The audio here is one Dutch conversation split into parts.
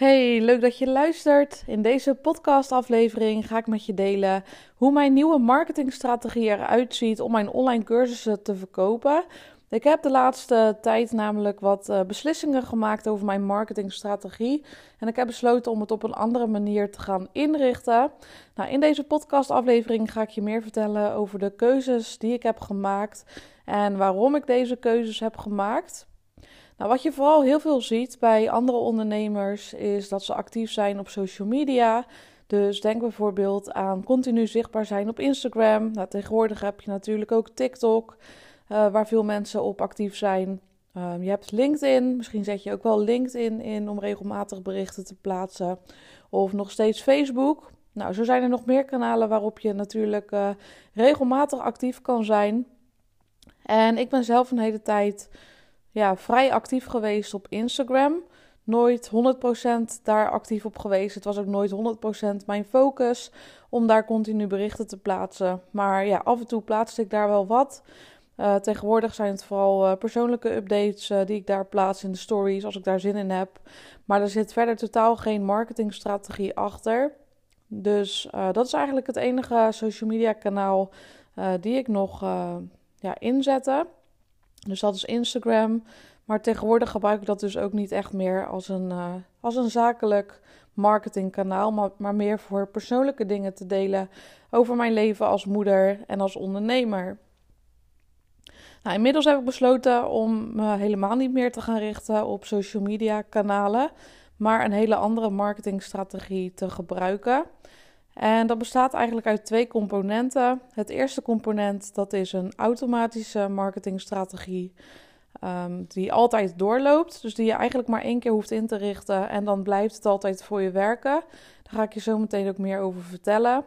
Hey, leuk dat je luistert. In deze podcastaflevering ga ik met je delen hoe mijn nieuwe marketingstrategie eruit ziet om mijn online cursussen te verkopen. Ik heb de laatste tijd namelijk wat uh, beslissingen gemaakt over mijn marketingstrategie. En ik heb besloten om het op een andere manier te gaan inrichten. Nou, in deze podcastaflevering ga ik je meer vertellen over de keuzes die ik heb gemaakt en waarom ik deze keuzes heb gemaakt. Nou, wat je vooral heel veel ziet bij andere ondernemers is dat ze actief zijn op social media. Dus denk bijvoorbeeld aan continu zichtbaar zijn op Instagram. Nou, tegenwoordig heb je natuurlijk ook TikTok, uh, waar veel mensen op actief zijn. Um, je hebt LinkedIn, misschien zet je ook wel LinkedIn in om regelmatig berichten te plaatsen. Of nog steeds Facebook. Nou, zo zijn er nog meer kanalen waarop je natuurlijk uh, regelmatig actief kan zijn. En ik ben zelf een hele tijd ja, vrij actief geweest op Instagram. Nooit 100% daar actief op geweest. Het was ook nooit 100% mijn focus om daar continu berichten te plaatsen. Maar ja, af en toe plaatste ik daar wel wat. Uh, tegenwoordig zijn het vooral uh, persoonlijke updates uh, die ik daar plaats in de stories als ik daar zin in heb. Maar er zit verder totaal geen marketingstrategie achter. Dus dat is eigenlijk het enige social media kanaal die ik nog ja, inzette. Dus dat is Instagram. Maar tegenwoordig gebruik ik dat dus ook niet echt meer als een, uh, als een zakelijk marketingkanaal, maar, maar meer voor persoonlijke dingen te delen over mijn leven als moeder en als ondernemer. Nou, inmiddels heb ik besloten om me helemaal niet meer te gaan richten op social media kanalen, maar een hele andere marketingstrategie te gebruiken. En dat bestaat eigenlijk uit twee componenten. Het eerste component dat is een automatische marketingstrategie um, die altijd doorloopt. Dus die je eigenlijk maar één keer hoeft in te richten en dan blijft het altijd voor je werken. Daar ga ik je zo meteen ook meer over vertellen.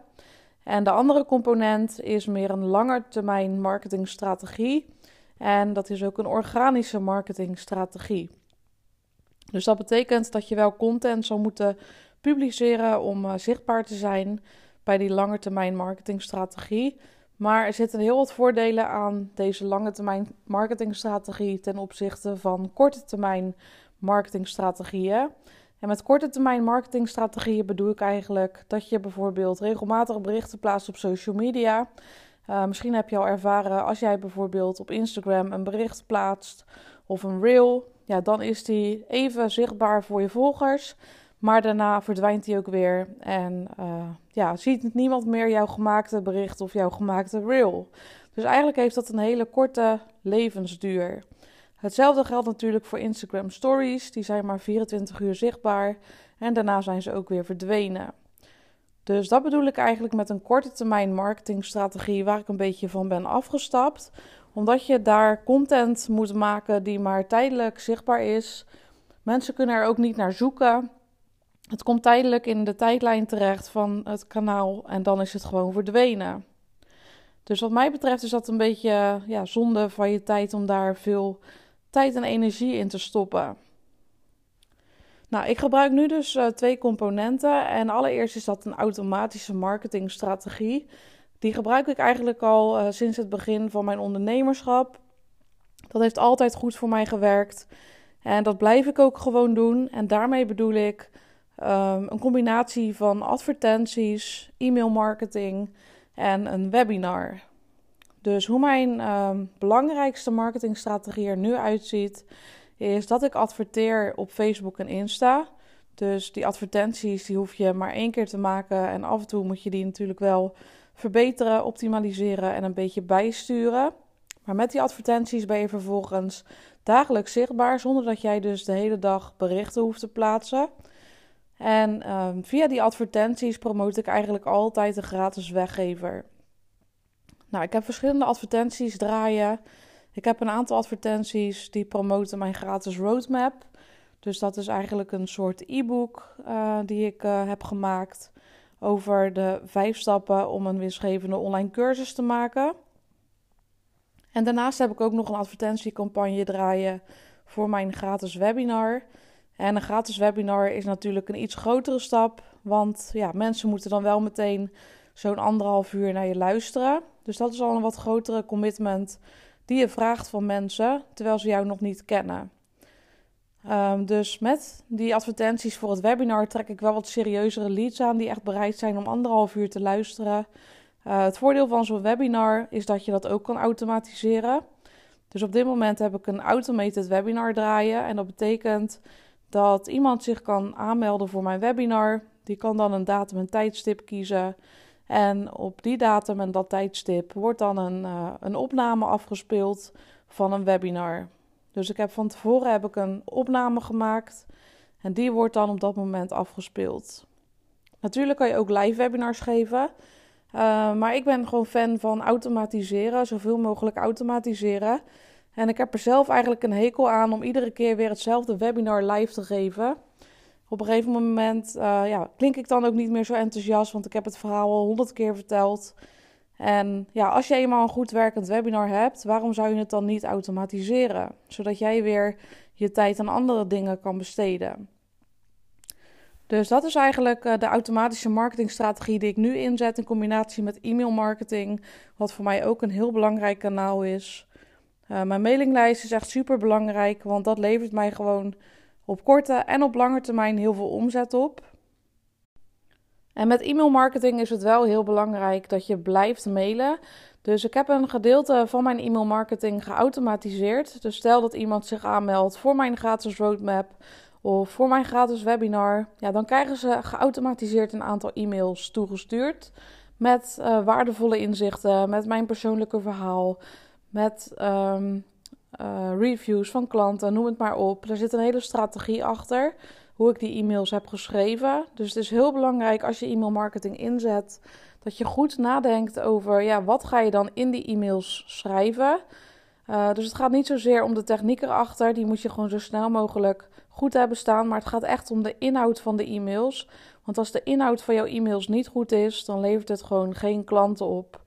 En de andere component is meer een langetermijn marketingstrategie. En dat is ook een organische marketingstrategie. Dus dat betekent dat je wel content zal moeten publiceren om uh, zichtbaar te zijn bij die lange termijn marketingstrategie. Maar er zitten heel wat voordelen aan deze lange termijn marketingstrategie ten opzichte van korte termijn marketingstrategieën. En met korte termijn marketingstrategieën bedoel ik eigenlijk dat je bijvoorbeeld regelmatig berichten plaatst op social media. Uh, misschien heb je al ervaren als jij bijvoorbeeld op Instagram een bericht plaatst of een reel, ja, dan is die even zichtbaar voor je volgers. Maar daarna verdwijnt hij ook weer en uh, ja, ziet niemand meer jouw gemaakte bericht of jouw gemaakte reel. Dus eigenlijk heeft dat een hele korte levensduur. Hetzelfde geldt natuurlijk voor Instagram Stories. Die zijn maar 24 uur zichtbaar en daarna zijn ze ook weer verdwenen. Dus dat bedoel ik eigenlijk met een korte termijn marketingstrategie waar ik een beetje van ben afgestapt. Omdat je daar content moet maken die maar tijdelijk zichtbaar is. Mensen kunnen er ook niet naar zoeken. Het komt tijdelijk in de tijdlijn terecht van het kanaal en dan is het gewoon verdwenen. Dus wat mij betreft is dat een beetje ja, zonde van je tijd om daar veel tijd en energie in te stoppen. Nou, ik gebruik nu dus uh, twee componenten. En allereerst is dat een automatische marketingstrategie. Die gebruik ik eigenlijk al uh, sinds het begin van mijn ondernemerschap. Dat heeft altijd goed voor mij gewerkt. En dat blijf ik ook gewoon doen. En daarmee bedoel ik Um, een combinatie van advertenties, e-mailmarketing en een webinar. Dus hoe mijn um, belangrijkste marketingstrategie er nu uitziet, is dat ik adverteer op Facebook en Insta. Dus die advertenties die hoef je maar één keer te maken en af en toe moet je die natuurlijk wel verbeteren, optimaliseren en een beetje bijsturen. Maar met die advertenties ben je vervolgens dagelijks zichtbaar zonder dat jij dus de hele dag berichten hoeft te plaatsen. En um, via die advertenties promote ik eigenlijk altijd een gratis weggever. Nou, ik heb verschillende advertenties draaien. Ik heb een aantal advertenties die promoten mijn gratis roadmap. Dus dat is eigenlijk een soort e-book uh, die ik uh, heb gemaakt over de vijf stappen om een winstgevende online cursus te maken. En daarnaast heb ik ook nog een advertentiecampagne draaien voor mijn gratis webinar. En een gratis webinar is natuurlijk een iets grotere stap, want ja, mensen moeten dan wel meteen zo'n anderhalf uur naar je luisteren. Dus dat is al een wat grotere commitment die je vraagt van mensen, terwijl ze jou nog niet kennen. Ehm, dus met die advertenties voor het webinar trek ik wel wat serieuzere leads aan die echt bereid zijn om anderhalf uur te luisteren. Uh, het voordeel van zo'n webinar is dat je dat ook kan automatiseren. Dus op dit moment heb ik een automated webinar draaien. En dat betekent dat iemand zich kan aanmelden voor mijn webinar. Die kan dan een datum en tijdstip kiezen. En op die datum en dat tijdstip wordt dan een, uh, een opname afgespeeld van een webinar. Dus ik heb van tevoren heb ik een opname gemaakt en die wordt dan op dat moment afgespeeld. Natuurlijk kan je ook live webinars geven, uh, maar ik ben gewoon fan van automatiseren, zoveel mogelijk automatiseren. En ik heb er zelf eigenlijk een hekel aan om iedere keer weer hetzelfde webinar live te geven. Op een gegeven moment uh, ja, klink ik dan ook niet meer zo enthousiast, want ik heb het verhaal al honderd keer verteld. En ja, als je eenmaal een goed werkend webinar hebt, waarom zou je het dan niet automatiseren? Zodat jij weer je tijd aan andere dingen kan besteden. Dus dat is eigenlijk uh, de automatische marketingstrategie die ik nu inzet in combinatie met e-mail marketing, wat voor mij ook een heel belangrijk kanaal is. Uh, mijn mailinglijst is echt super belangrijk, want dat levert mij gewoon op korte en op lange termijn heel veel omzet op. En met e-mailmarketing is het wel heel belangrijk dat je blijft mailen. Dus ik heb een gedeelte van mijn e-mailmarketing geautomatiseerd. Dus stel dat iemand zich aanmeldt voor mijn gratis roadmap of voor mijn gratis webinar, ja, dan krijgen ze geautomatiseerd een aantal e-mails toegestuurd met uh, waardevolle inzichten, met mijn persoonlijke verhaal, met um, uh, reviews van klanten, noem het maar op. Er zit een hele strategie achter hoe ik die e-mails heb geschreven. Dus het is heel belangrijk als je e-mailmarketing inzet dat je goed nadenkt over ja, wat ga je dan in die e-mails schrijven. Uh, dus het gaat niet zozeer om de techniek erachter, die moet je gewoon zo snel mogelijk goed hebben staan. Maar het gaat echt om de inhoud van de e-mails. Want als de inhoud van jouw e-mails niet goed is, dan levert het gewoon geen klanten op.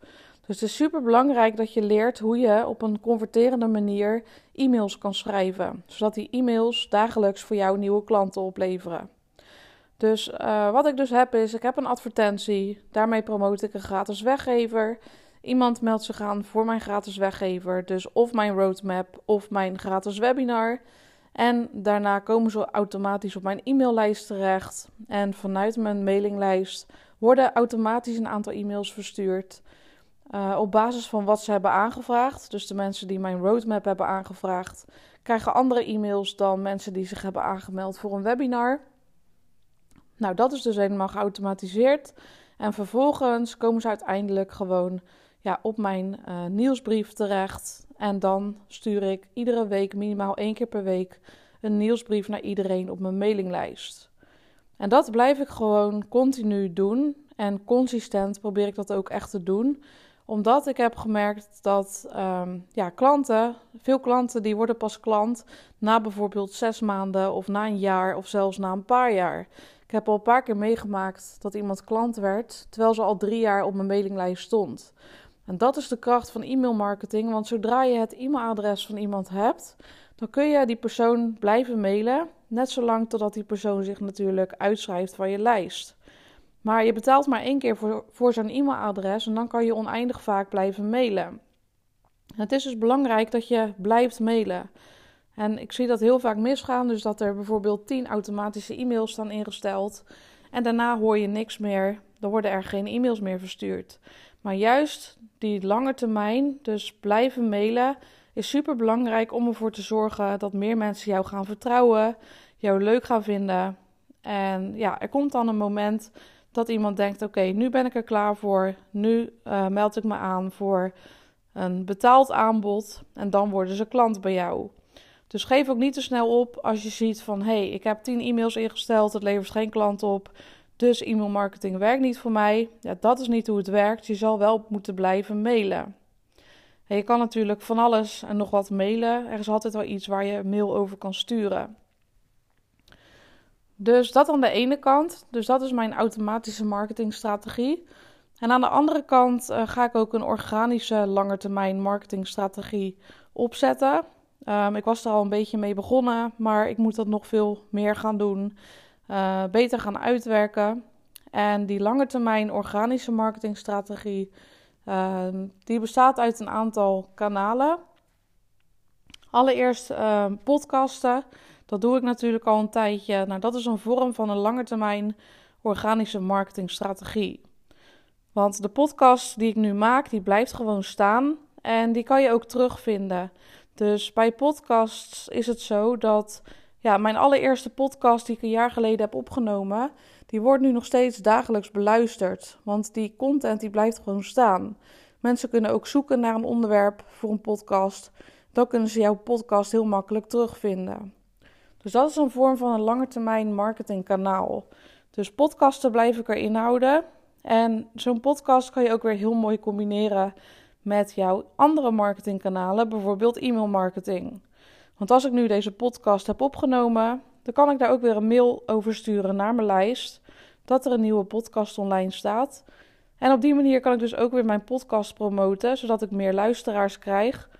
Dus het is super belangrijk dat je leert hoe je op een converterende manier e-mails kan schrijven, zodat die e-mails dagelijks voor jou nieuwe klanten opleveren. Dus uh, wat ik dus heb is, ik heb een advertentie, daarmee promote ik een gratis weggever. Iemand meldt zich aan voor mijn gratis weggever, dus of mijn roadmap of mijn gratis webinar. En daarna komen ze automatisch op mijn e-maillijst terecht. En vanuit mijn mailinglijst worden automatisch een aantal e-mails verstuurd. Uh, op basis van wat ze hebben aangevraagd. Dus de mensen die mijn roadmap hebben aangevraagd, krijgen andere e-mails dan mensen die zich hebben aangemeld voor een webinar. Nou, dat is dus helemaal geautomatiseerd. En vervolgens komen ze uiteindelijk gewoon ja, op mijn uh, nieuwsbrief terecht. En dan stuur ik iedere week, minimaal één keer per week, een nieuwsbrief naar iedereen op mijn mailinglijst. En dat blijf ik gewoon continu doen. En consistent probeer ik dat ook echt te doen omdat ik heb gemerkt dat um, ja, klanten, veel klanten die worden pas klant na bijvoorbeeld zes maanden of na een jaar of zelfs na een paar jaar. Ik heb al een paar keer meegemaakt dat iemand klant werd terwijl ze al drie jaar op mijn mailinglijst stond. En dat is de kracht van e-mailmarketing, want zodra je het e-mailadres van iemand hebt, dan kun je die persoon blijven mailen, net zolang totdat die persoon zich natuurlijk uitschrijft van je lijst. Maar je betaalt maar één keer voor, voor zo'n e-mailadres en dan kan je oneindig vaak blijven mailen. Het is dus belangrijk dat je blijft mailen. En ik zie dat heel vaak misgaan, dus dat er bijvoorbeeld 10 automatische e-mails staan ingesteld. En daarna hoor je niks meer, dan worden er geen e-mails meer verstuurd. Maar juist die lange termijn, dus blijven mailen, is super belangrijk om ervoor te zorgen dat meer mensen jou gaan vertrouwen, jou leuk gaan vinden. En ja, er komt dan een moment dat iemand denkt: oké, nu ben ik er klaar voor. Nu uh, meld ik me aan voor een betaald aanbod. En dan worden ze klant bij jou. Dus geef ook niet te snel op als je ziet van: hé, hey, ik heb 10 e-mails ingesteld, het levert geen klant op. Dus e-mailmarketing werkt niet voor mij. Ja, dat is niet hoe het werkt. Je zal wel moeten blijven mailen. En je kan natuurlijk van alles en nog wat mailen. Er is altijd wel iets waar je mail over kan sturen. Dus dat aan de ene kant. Dus dat is mijn automatische marketingstrategie. En aan de andere kant uh, ga ik ook een organische langetermijn marketingstrategie opzetten. Um, ik was er al een beetje mee begonnen, maar ik moet dat nog veel meer gaan doen. Uh, beter gaan uitwerken. En die langetermijn organische marketingstrategie, uh, die bestaat uit een aantal kanalen. Allereerst uh, podcasten. Dat doe ik natuurlijk al een tijdje. Nou, dat is een vorm van een langetermijn organische marketingstrategie. Want de podcast die ik nu maak, die blijft gewoon staan en die kan je ook terugvinden. Dus bij podcasts is het zo dat ja, mijn allereerste podcast die ik een jaar geleden heb opgenomen, die wordt nu nog steeds dagelijks beluisterd. Want die content die blijft gewoon staan. Mensen kunnen ook zoeken naar een onderwerp voor een podcast. Dan kunnen ze jouw podcast heel makkelijk terugvinden. Dus dat is een vorm van een langetermijn marketingkanaal. Dus podcasten blijf ik erin houden. En zo'n podcast kan je ook weer heel mooi combineren met jouw andere marketingkanalen, bijvoorbeeld e-mailmarketing. Want als ik nu deze podcast heb opgenomen, dan kan ik daar ook weer een mail over sturen naar mijn lijst dat er een nieuwe podcast online staat. En op die manier kan ik dus ook weer mijn podcast promoten, zodat ik meer luisteraars krijg.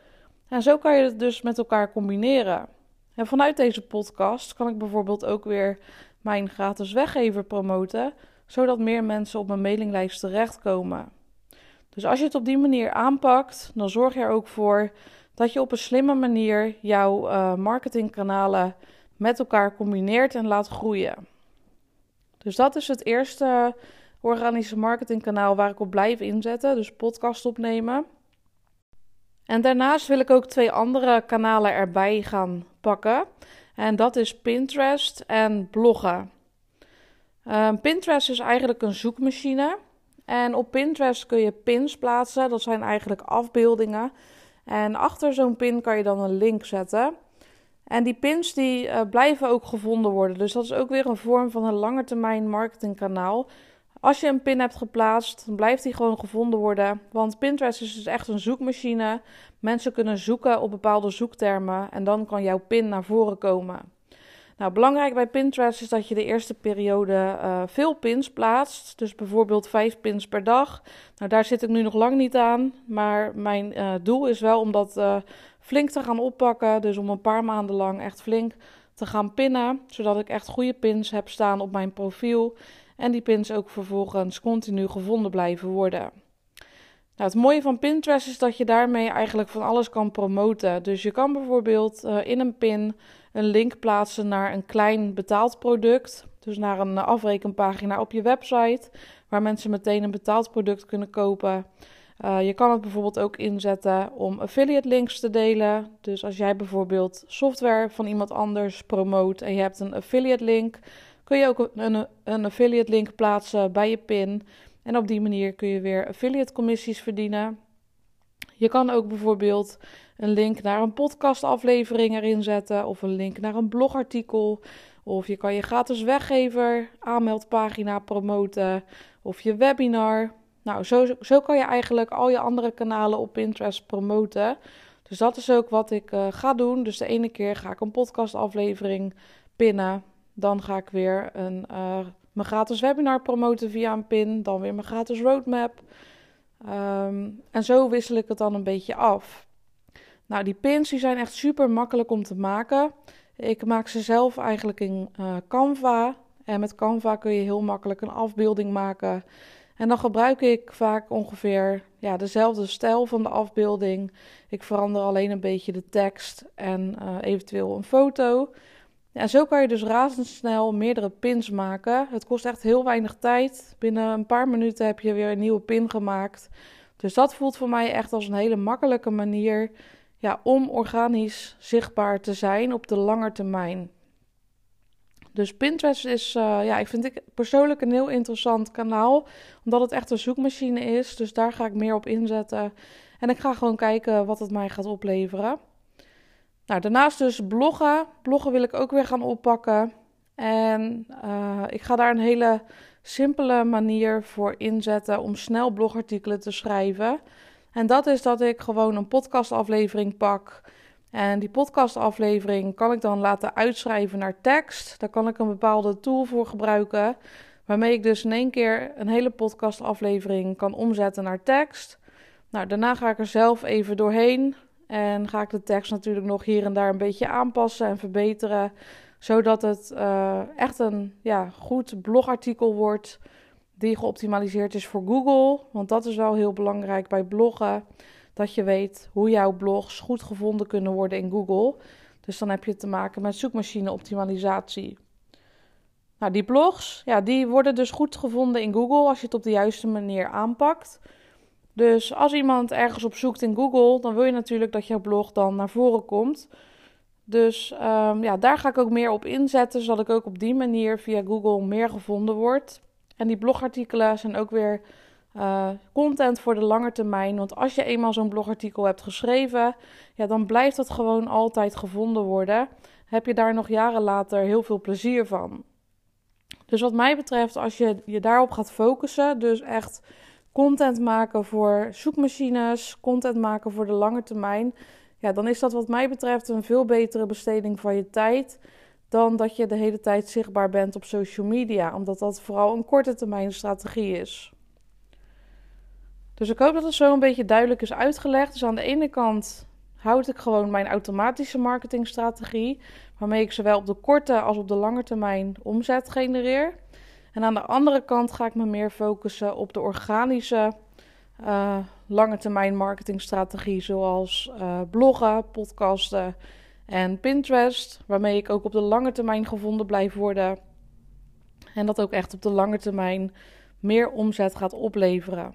En zo kan je het dus met elkaar combineren. En vanuit deze podcast kan ik bijvoorbeeld ook weer mijn gratis weggever promoten, zodat meer mensen op mijn mailinglijst terechtkomen. Dus als je het op die manier aanpakt, dan zorg je er ook voor dat je op een slimme manier jouw uh, marketingkanalen met elkaar combineert en laat groeien. Dus dat is het eerste organische marketingkanaal waar ik op blijf inzetten, dus podcast opnemen. En daarnaast wil ik ook twee andere kanalen erbij gaan pakken. En dat is Pinterest en bloggen. Ehm, Pinterest is eigenlijk een zoekmachine. En op Pinterest kun je pins plaatsen. Dat zijn eigenlijk afbeeldingen. En achter zo'n pin kan je dan een link zetten. En die pins die uh, blijven ook gevonden worden. Dus dat is ook weer een vorm van een langetermijn marketingkanaal. Als je een pin hebt geplaatst, dan blijft die gewoon gevonden worden. Want Pinterest is dus echt een zoekmachine. Mensen kunnen zoeken op bepaalde zoektermen en dan kan jouw pin naar voren komen. Nou, belangrijk bij Pinterest is dat je de eerste periode uh, veel pins plaatst. Dus bijvoorbeeld vijf pins per dag. Nou, daar zit ik nu nog lang niet aan. Maar mijn uh, doel is wel om dat uh, flink te gaan oppakken. Dus om een paar maanden lang echt flink te gaan pinnen. Zodat ik echt goede pins heb staan op mijn profiel. En die pins ook vervolgens continu gevonden blijven worden. Nou, het mooie van Pinterest is dat je daarmee eigenlijk van alles kan promoten. Dus je kan bijvoorbeeld uh, in een pin een link plaatsen naar een klein betaald product. Dus naar een afrekenpagina op je website, waar mensen meteen een betaald product kunnen kopen. Uh, je kan het bijvoorbeeld ook inzetten om affiliate links te delen. Dus als jij bijvoorbeeld software van iemand anders promoot en je hebt een affiliate link, kun je ook een, een affiliate link plaatsen bij je pin. En op die manier kun je weer affiliate commissies verdienen. Je kan ook bijvoorbeeld een link naar een podcastaflevering erin zetten of een link naar een blogartikel. Of je kan je gratis weggever aanmeldpagina promoten of je webinar. Nou, zo, zo kan je eigenlijk al je andere kanalen op Pinterest promoten. Dus dat is ook wat ik uh, ga doen. Dus de ene keer ga ik een podcastaflevering pinnen. Dan ga ik weer een, uh, mijn gratis webinar promoten via een pin. Dan weer mijn gratis roadmap. Um, en zo wissel ik het dan een beetje af. Nou, die pins die zijn echt super makkelijk om te maken. Ik maak ze zelf eigenlijk in uh, Canva. En met Canva kun je heel makkelijk een afbeelding maken. En dan gebruik ik vaak ongeveer ja, dezelfde stijl van de afbeelding. Ik verander alleen een beetje de tekst en uh, eventueel een foto. En zo kan je dus razendsnel meerdere pins maken. Het kost echt heel weinig tijd. Binnen een paar minuten heb je weer een nieuwe pin gemaakt. Dus dat voelt voor mij echt als een hele makkelijke manier ja, om organisch zichtbaar te zijn op de lange termijn. Dus Pinterest is, uh, ja, ik vind ik persoonlijk een heel interessant kanaal, omdat het echt een zoekmachine is. Dus daar ga ik meer op inzetten. En ik ga gewoon kijken wat het mij gaat opleveren. Nou, daarnaast dus bloggen. Bloggen wil ik ook weer gaan oppakken. En uh, ik ga daar een hele simpele manier voor inzetten om snel blogartikelen te schrijven. En dat is dat ik gewoon een podcastaflevering pak. En die podcastaflevering kan ik dan laten uitschrijven naar tekst. Daar kan ik een bepaalde tool voor gebruiken. Waarmee ik dus in één keer een hele podcastaflevering kan omzetten naar tekst. Nou, daarna ga ik er zelf even doorheen. En ga ik de tekst natuurlijk nog hier en daar een beetje aanpassen en verbeteren. Zodat het uh, echt een ja, goed blogartikel wordt die geoptimaliseerd is voor Google. Want dat is wel heel belangrijk bij bloggen. Dat je weet hoe jouw blogs goed gevonden kunnen worden in Google. Dus dan heb je te maken met zoekmachine-optimalisatie. Nou, die blogs, ja, die worden dus goed gevonden in Google als je het op de juiste manier aanpakt. Dus als iemand ergens op zoekt in Google, dan wil je natuurlijk dat jouw blog dan naar voren komt. Dus um, ja, daar ga ik ook meer op inzetten, zodat ik ook op die manier via Google meer gevonden word. En die blogartikelen zijn ook weer uh, content voor de lange termijn. Want als je eenmaal zo'n blogartikel hebt geschreven, ja, dan blijft dat gewoon altijd gevonden worden. Heb je daar nog jaren later heel veel plezier van. Dus wat mij betreft, als je je daarop gaat focussen, dus echt content maken voor zoekmachines, content maken voor de lange termijn, ja, dan is dat wat mij betreft een veel betere besteding van je tijd dan dat je de hele tijd zichtbaar bent op social media, omdat dat vooral een korte termijn strategie is. Dus ik hoop dat het zo een beetje duidelijk is uitgelegd. Dus aan de ene kant houd ik gewoon mijn automatische marketingstrategie, waarmee ik zowel op de korte als op de lange termijn omzet genereer. En aan de andere kant ga ik me meer focussen op de organische uh, lange termijn marketingstrategie, zoals uh, bloggen, podcasten en Pinterest, waarmee ik ook op de lange termijn gevonden blijf worden. En dat ook echt op de lange termijn meer omzet gaat opleveren.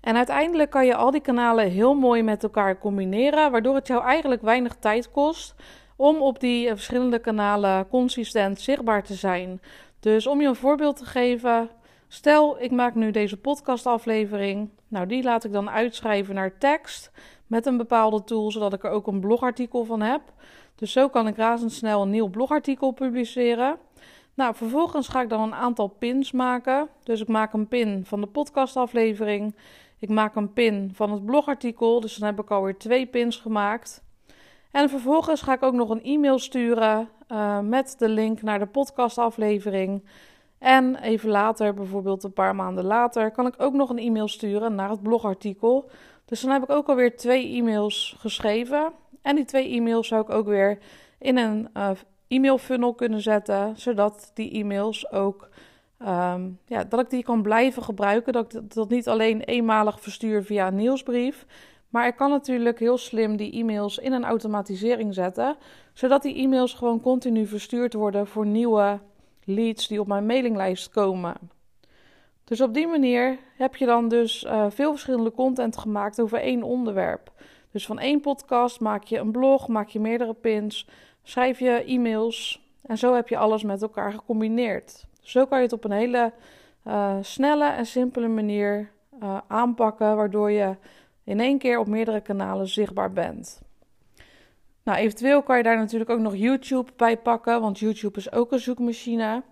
En uiteindelijk kan je al die kanalen heel mooi met elkaar combineren, waardoor het jou eigenlijk weinig tijd kost om op die eh, verschillende kanalen consistent zichtbaar te zijn. Dus om je een voorbeeld te geven, stel ik maak nu deze podcastaflevering. Nou, die laat ik dan uitschrijven naar tekst met een bepaalde tool, zodat ik er ook een blogartikel van heb. Dus zo kan ik razendsnel een nieuw blogartikel publiceren. Nou, vervolgens ga ik dan een aantal pins maken. Dus ik maak een pin van de podcastaflevering. Ik maak een pin van het blogartikel. Dus dan heb ik alweer twee pins gemaakt. En vervolgens ga ik ook nog een e-mail sturen uh, met de link naar de podcastaflevering. En even later, bijvoorbeeld een paar maanden later, kan ik ook nog een e-mail sturen naar het blogartikel. Dus dan heb ik ook alweer twee e-mails geschreven. En die twee e-mails zou ik ook weer in een uh, e-mail funnel kunnen zetten, zodat die e-mails ook um, ja, dat ik die kan blijven gebruiken. Dat ik dat niet alleen eenmalig verstuur via een nieuwsbrief. Maar ik kan natuurlijk heel slim die e-mails in een automatisering zetten, zodat die e-mails gewoon continu verstuurd worden voor nieuwe leads die op mijn mailinglijst komen. Dus op die manier heb je dan dus uh, veel verschillende content gemaakt over één onderwerp. Dus van één podcast maak je een blog, maak je meerdere pins, schrijf je e-mails en zo heb je alles met elkaar gecombineerd. Zo kan je het op een hele uh, snelle en simpele manier uh, aanpakken, waardoor je in één keer op meerdere kanalen zichtbaar bent. Nou, eventueel kan je daar natuurlijk ook nog YouTube bij pakken, want YouTube is ook een zoekmachine.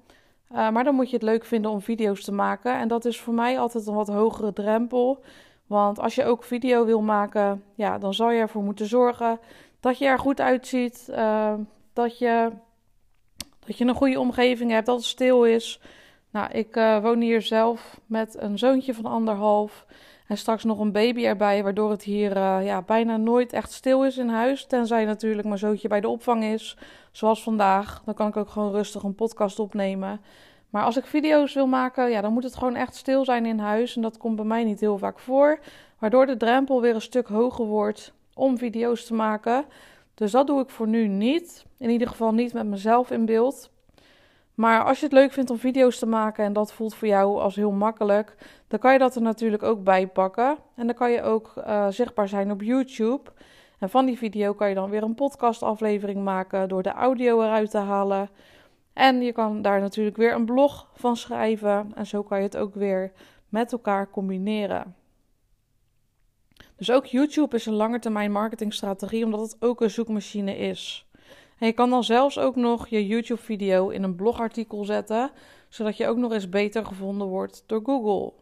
Uh, maar dan moet je het leuk vinden om video's te maken. En dat is voor mij altijd een wat hogere drempel. Want als je ook video wil maken, ja, dan zal je ervoor moeten zorgen dat je er goed uitziet. Uh, dat, je, dat je een goede omgeving hebt, dat het stil is. Nou, ik uh, woon hier zelf met een zoontje van anderhalf. En straks nog een baby erbij, waardoor het hier uh, ja, bijna nooit echt stil is in huis. Tenzij natuurlijk mijn zoontje bij de opvang is, zoals vandaag. Dan kan ik ook gewoon rustig een podcast opnemen. Maar als ik video's wil maken, ja, dan moet het gewoon echt stil zijn in huis. En dat komt bij mij niet heel vaak voor. Waardoor de drempel weer een stuk hoger wordt om video's te maken. Dus dat doe ik voor nu niet. In ieder geval niet met mezelf in beeld. Maar als je het leuk vindt om video's te maken en dat voelt voor jou als heel makkelijk, dan kan je dat er natuurlijk ook bij pakken. En dan kan je ook uh, zichtbaar zijn op YouTube. En van die video kan je dan weer een podcastaflevering maken door de audio eruit te halen. En je kan daar natuurlijk weer een blog van schrijven. En zo kan je het ook weer met elkaar combineren. Dus ook YouTube is een lange termijn marketingstrategie, omdat het ook een zoekmachine is. En je kan dan zelfs ook nog je YouTube-video in een blogartikel zetten, zodat je ook nog eens beter gevonden wordt door Google.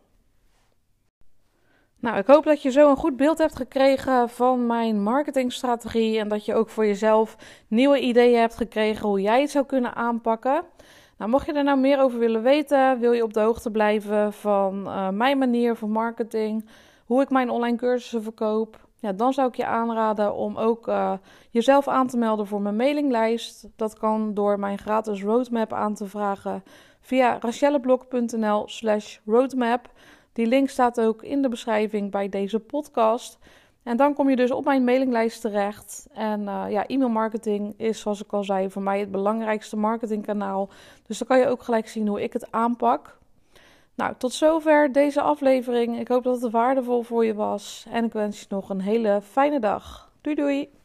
Nou, ik hoop dat je zo een goed beeld hebt gekregen van mijn marketingstrategie en dat je ook voor jezelf nieuwe ideeën hebt gekregen hoe jij het zou kunnen aanpakken. Nou, mocht je er nou meer over willen weten, wil je op de hoogte blijven van uh, mijn manier van marketing, hoe ik mijn online cursussen verkoop, dan zou ik je aanraden om ook uh, jezelf aan te melden voor mijn mailinglijst. Dat kan door mijn gratis roadmap aan te vragen via rachelleblog.nl slash roadmap. Die link staat ook in de beschrijving bij deze podcast. En dan kom je dus op mijn mailinglijst terecht. En uh, ja, e-mailmarketing is, zoals ik al zei, voor mij het belangrijkste marketingkanaal. Dus dan kan je ook gelijk zien hoe ik het aanpak. Nou, tot zover deze aflevering. Ik hoop dat het waardevol voor je was. En ik wens je nog een hele fijne dag. Doei doei!